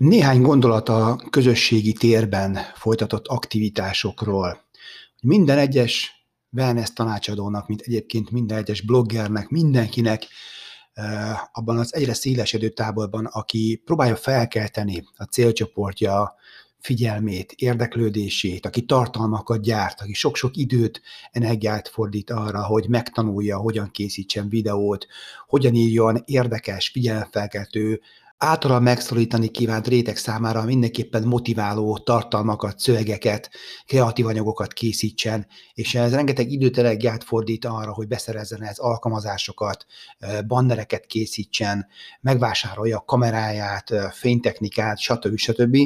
Néhány gondolat a közösségi térben folytatott aktivitásokról. Minden egyes wellness tanácsadónak, mint egyébként minden egyes bloggernek, mindenkinek abban az egyre szélesedő táborban, aki próbálja felkelteni a célcsoportja figyelmét, érdeklődését, aki tartalmakat gyárt, aki sok-sok időt, energiát fordít arra, hogy megtanulja, hogyan készítsen videót, hogyan írjon érdekes, figyelemfelkeltő, általa megszorítani kívánt réteg számára mindenképpen motiváló tartalmakat, szövegeket, kreatív anyagokat készítsen, és ez rengeteg időt, energiát fordít arra, hogy beszerezzen ez alkalmazásokat, bannereket készítsen, megvásárolja a kameráját, fénytechnikát, stb. stb.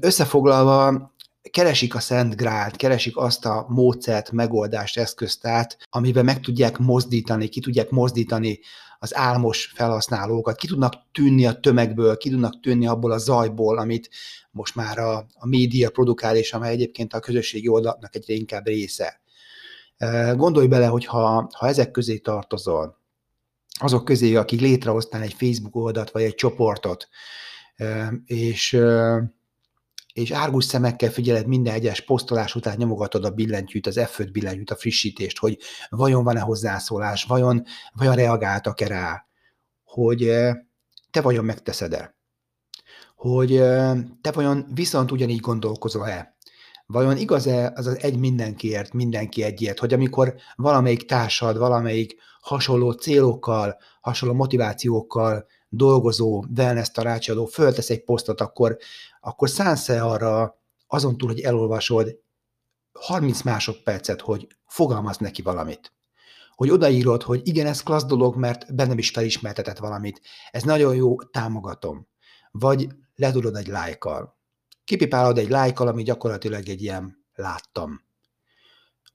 Összefoglalva, keresik a Szent Grált, keresik azt a módszert, megoldást, eszköztárt, amivel meg tudják mozdítani, ki tudják mozdítani az álmos felhasználókat, ki tudnak tűnni a tömegből, ki tudnak tűnni abból a zajból, amit most már a, a média produkál, és amely egyébként a közösségi oldalnak egyre inkább része. Gondolj bele, hogy ha, ha ezek közé tartozol, azok közé, akik létrehoztál egy Facebook oldalt, vagy egy csoportot, és és árgus szemekkel figyeled minden egyes posztolás után nyomogatod a billentyűt, az F5 billentyűt, a frissítést, hogy vajon van-e hozzászólás, vajon, vajon reagáltak-e rá, hogy te vajon megteszed-e, hogy te vajon viszont ugyanígy gondolkozol-e, vajon igaz-e az az egy mindenkiért, mindenki egyért, hogy amikor valamelyik társad, valamelyik hasonló célokkal, hasonló motivációkkal dolgozó wellness tanácsadó föltesz egy posztot, akkor, akkor szánsz-e arra azon túl, hogy elolvasod 30 másodpercet, hogy fogalmaz neki valamit. Hogy odaírod, hogy igen, ez klassz dolog, mert bennem is felismertetett valamit. Ez nagyon jó, támogatom. Vagy letudod egy lájkal. Kipipálod egy lájkal, ami gyakorlatilag egy ilyen láttam.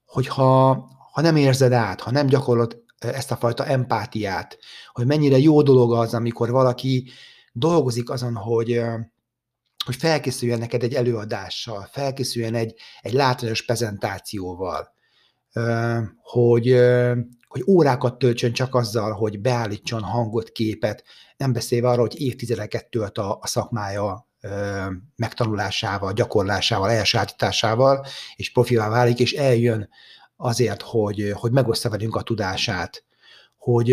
Hogyha ha nem érzed át, ha nem gyakorlod ezt a fajta empátiát, hogy mennyire jó dolog az, amikor valaki dolgozik azon, hogy, hogy felkészüljen neked egy előadással, felkészüljen egy, egy látványos prezentációval, hogy, hogy órákat töltsön csak azzal, hogy beállítson hangot, képet, nem beszélve arról, hogy évtizedeket tölt a, a szakmája megtanulásával, gyakorlásával, elsajátításával, és profilá válik, és eljön azért, hogy, hogy megoszta velünk a tudását, hogy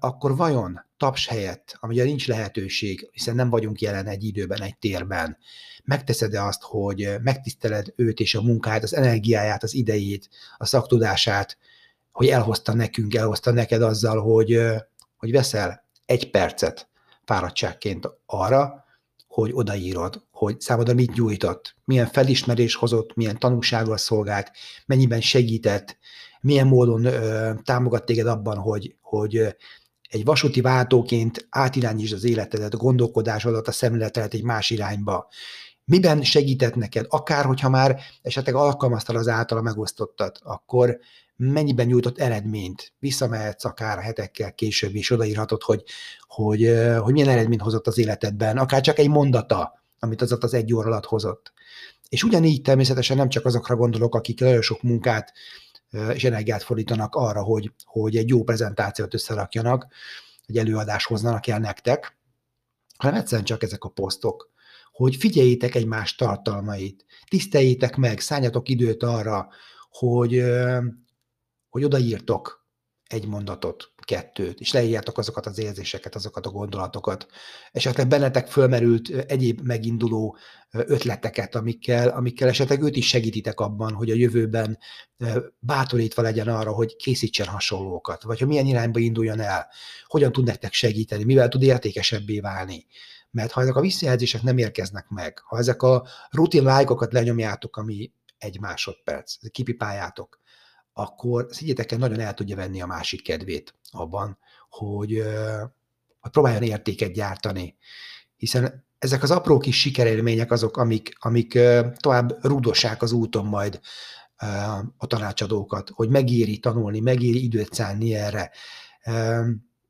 akkor vajon taps helyett, amire nincs lehetőség, hiszen nem vagyunk jelen egy időben, egy térben, megteszed-e azt, hogy megtiszteled őt és a munkáját, az energiáját, az idejét, a szaktudását, hogy elhozta nekünk, elhozta neked azzal, hogy, hogy veszel egy percet fáradtságként arra, hogy odaírod, hogy számodra mit nyújtott, milyen felismerés hozott, milyen tanulsággal szolgált, mennyiben segített, milyen módon ö, támogat téged abban, hogy, hogy egy vasúti váltóként átirányítsd az életedet, a gondolkodásodat, a szemléletet egy más irányba. Miben segített neked, akár hogyha már esetleg alkalmaztad az általa megosztottat, akkor mennyiben nyújtott eredményt, visszamehetsz akár hetekkel később, és odaírhatod, hogy, hogy, hogy milyen eredményt hozott az életedben, akár csak egy mondata, amit az az egy óra alatt hozott. És ugyanígy természetesen nem csak azokra gondolok, akik nagyon sok munkát és energiát fordítanak arra, hogy, hogy egy jó prezentációt összerakjanak, egy előadás hozzanak el nektek, hanem egyszerűen csak ezek a posztok, hogy figyeljétek egymás tartalmait, tiszteljétek meg, szálljatok időt arra, hogy, hogy odaírtok egy mondatot, kettőt, és leírjátok azokat az érzéseket, azokat a gondolatokat. Esetleg bennetek fölmerült egyéb meginduló ötleteket, amikkel, amikkel esetleg őt is segítitek abban, hogy a jövőben bátorítva legyen arra, hogy készítsen hasonlókat, vagy hogy milyen irányba induljon el, hogyan tud nektek segíteni, mivel tud értékesebbé válni. Mert ha ezek a visszajelzések nem érkeznek meg, ha ezek a rutin lájkokat lenyomjátok, ami egy másodperc, kipipáljátok, akkor szigyetek el, nagyon el tudja venni a másik kedvét abban, hogy, hogy próbáljon értéket gyártani. Hiszen ezek az apró kis sikerélmények azok, amik, amik tovább rudossák az úton majd a tanácsadókat, hogy megéri tanulni, megéri időt szánni erre.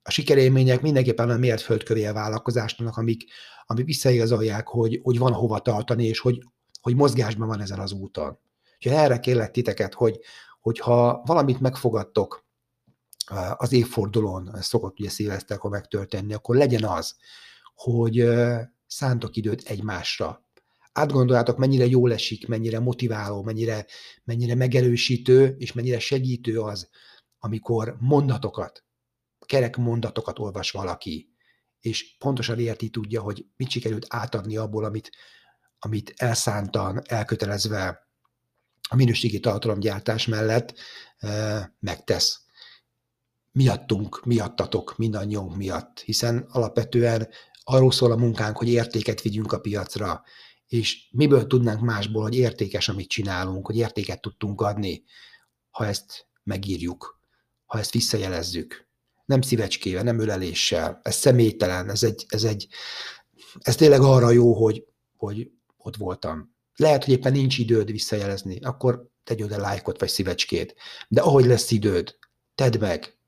A sikerélmények mindenképpen a mért földkövé a vállalkozásnak, amik, amik visszaigazolják, hogy, hogy van hova tartani, és hogy, hogy mozgásban van ezen az úton. Úgyhogy erre kérlek titeket, hogy, hogyha valamit megfogadtok az évfordulón, szokott ugye szilveszterkor megtörténni, akkor legyen az, hogy, szántok időt egymásra. Átgondoljátok, mennyire jól esik, mennyire motiváló, mennyire, mennyire megerősítő, és mennyire segítő az, amikor mondatokat, kerek mondatokat olvas valaki, és pontosan érti tudja, hogy mit sikerült átadni abból, amit, amit elszántan, elkötelezve a minőségi tartalomgyártás mellett megtesz. Miattunk, miattatok, mindannyiunk miatt, hiszen alapvetően arról szól a munkánk, hogy értéket vigyünk a piacra, és miből tudnánk másból, hogy értékes, amit csinálunk, hogy értéket tudtunk adni, ha ezt megírjuk, ha ezt visszajelezzük. Nem szívecskével, nem öleléssel, ez személytelen, ez egy, ez egy, ez tényleg arra jó, hogy, hogy ott voltam. Lehet, hogy éppen nincs időd visszajelezni, akkor tegy oda lájkot vagy szívecskét. De ahogy lesz időd, tedd meg,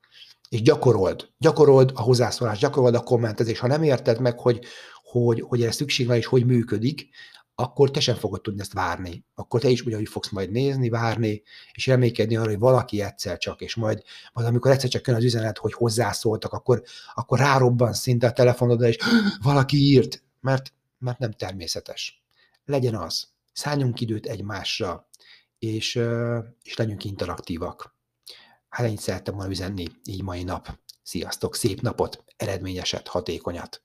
és gyakorold, gyakorold a hozzászólást, gyakorold a kommentezést. Ha nem érted meg, hogy, hogy, hogy erre szükség van és hogy működik, akkor te sem fogod tudni ezt várni. Akkor te is ugyanúgy fogsz majd nézni, várni, és reménykedni arra, hogy valaki egyszer csak, és majd, majd amikor egyszer csak jön az üzenet, hogy hozzászóltak, akkor, akkor rárobban szinte a telefonodra, és valaki írt, mert, mert nem természetes. Legyen az. Szálljunk időt egymásra, és, és legyünk interaktívak. Hát ennyit szerettem volna üzenni így mai nap. Sziasztok, szép napot, eredményeset, hatékonyat!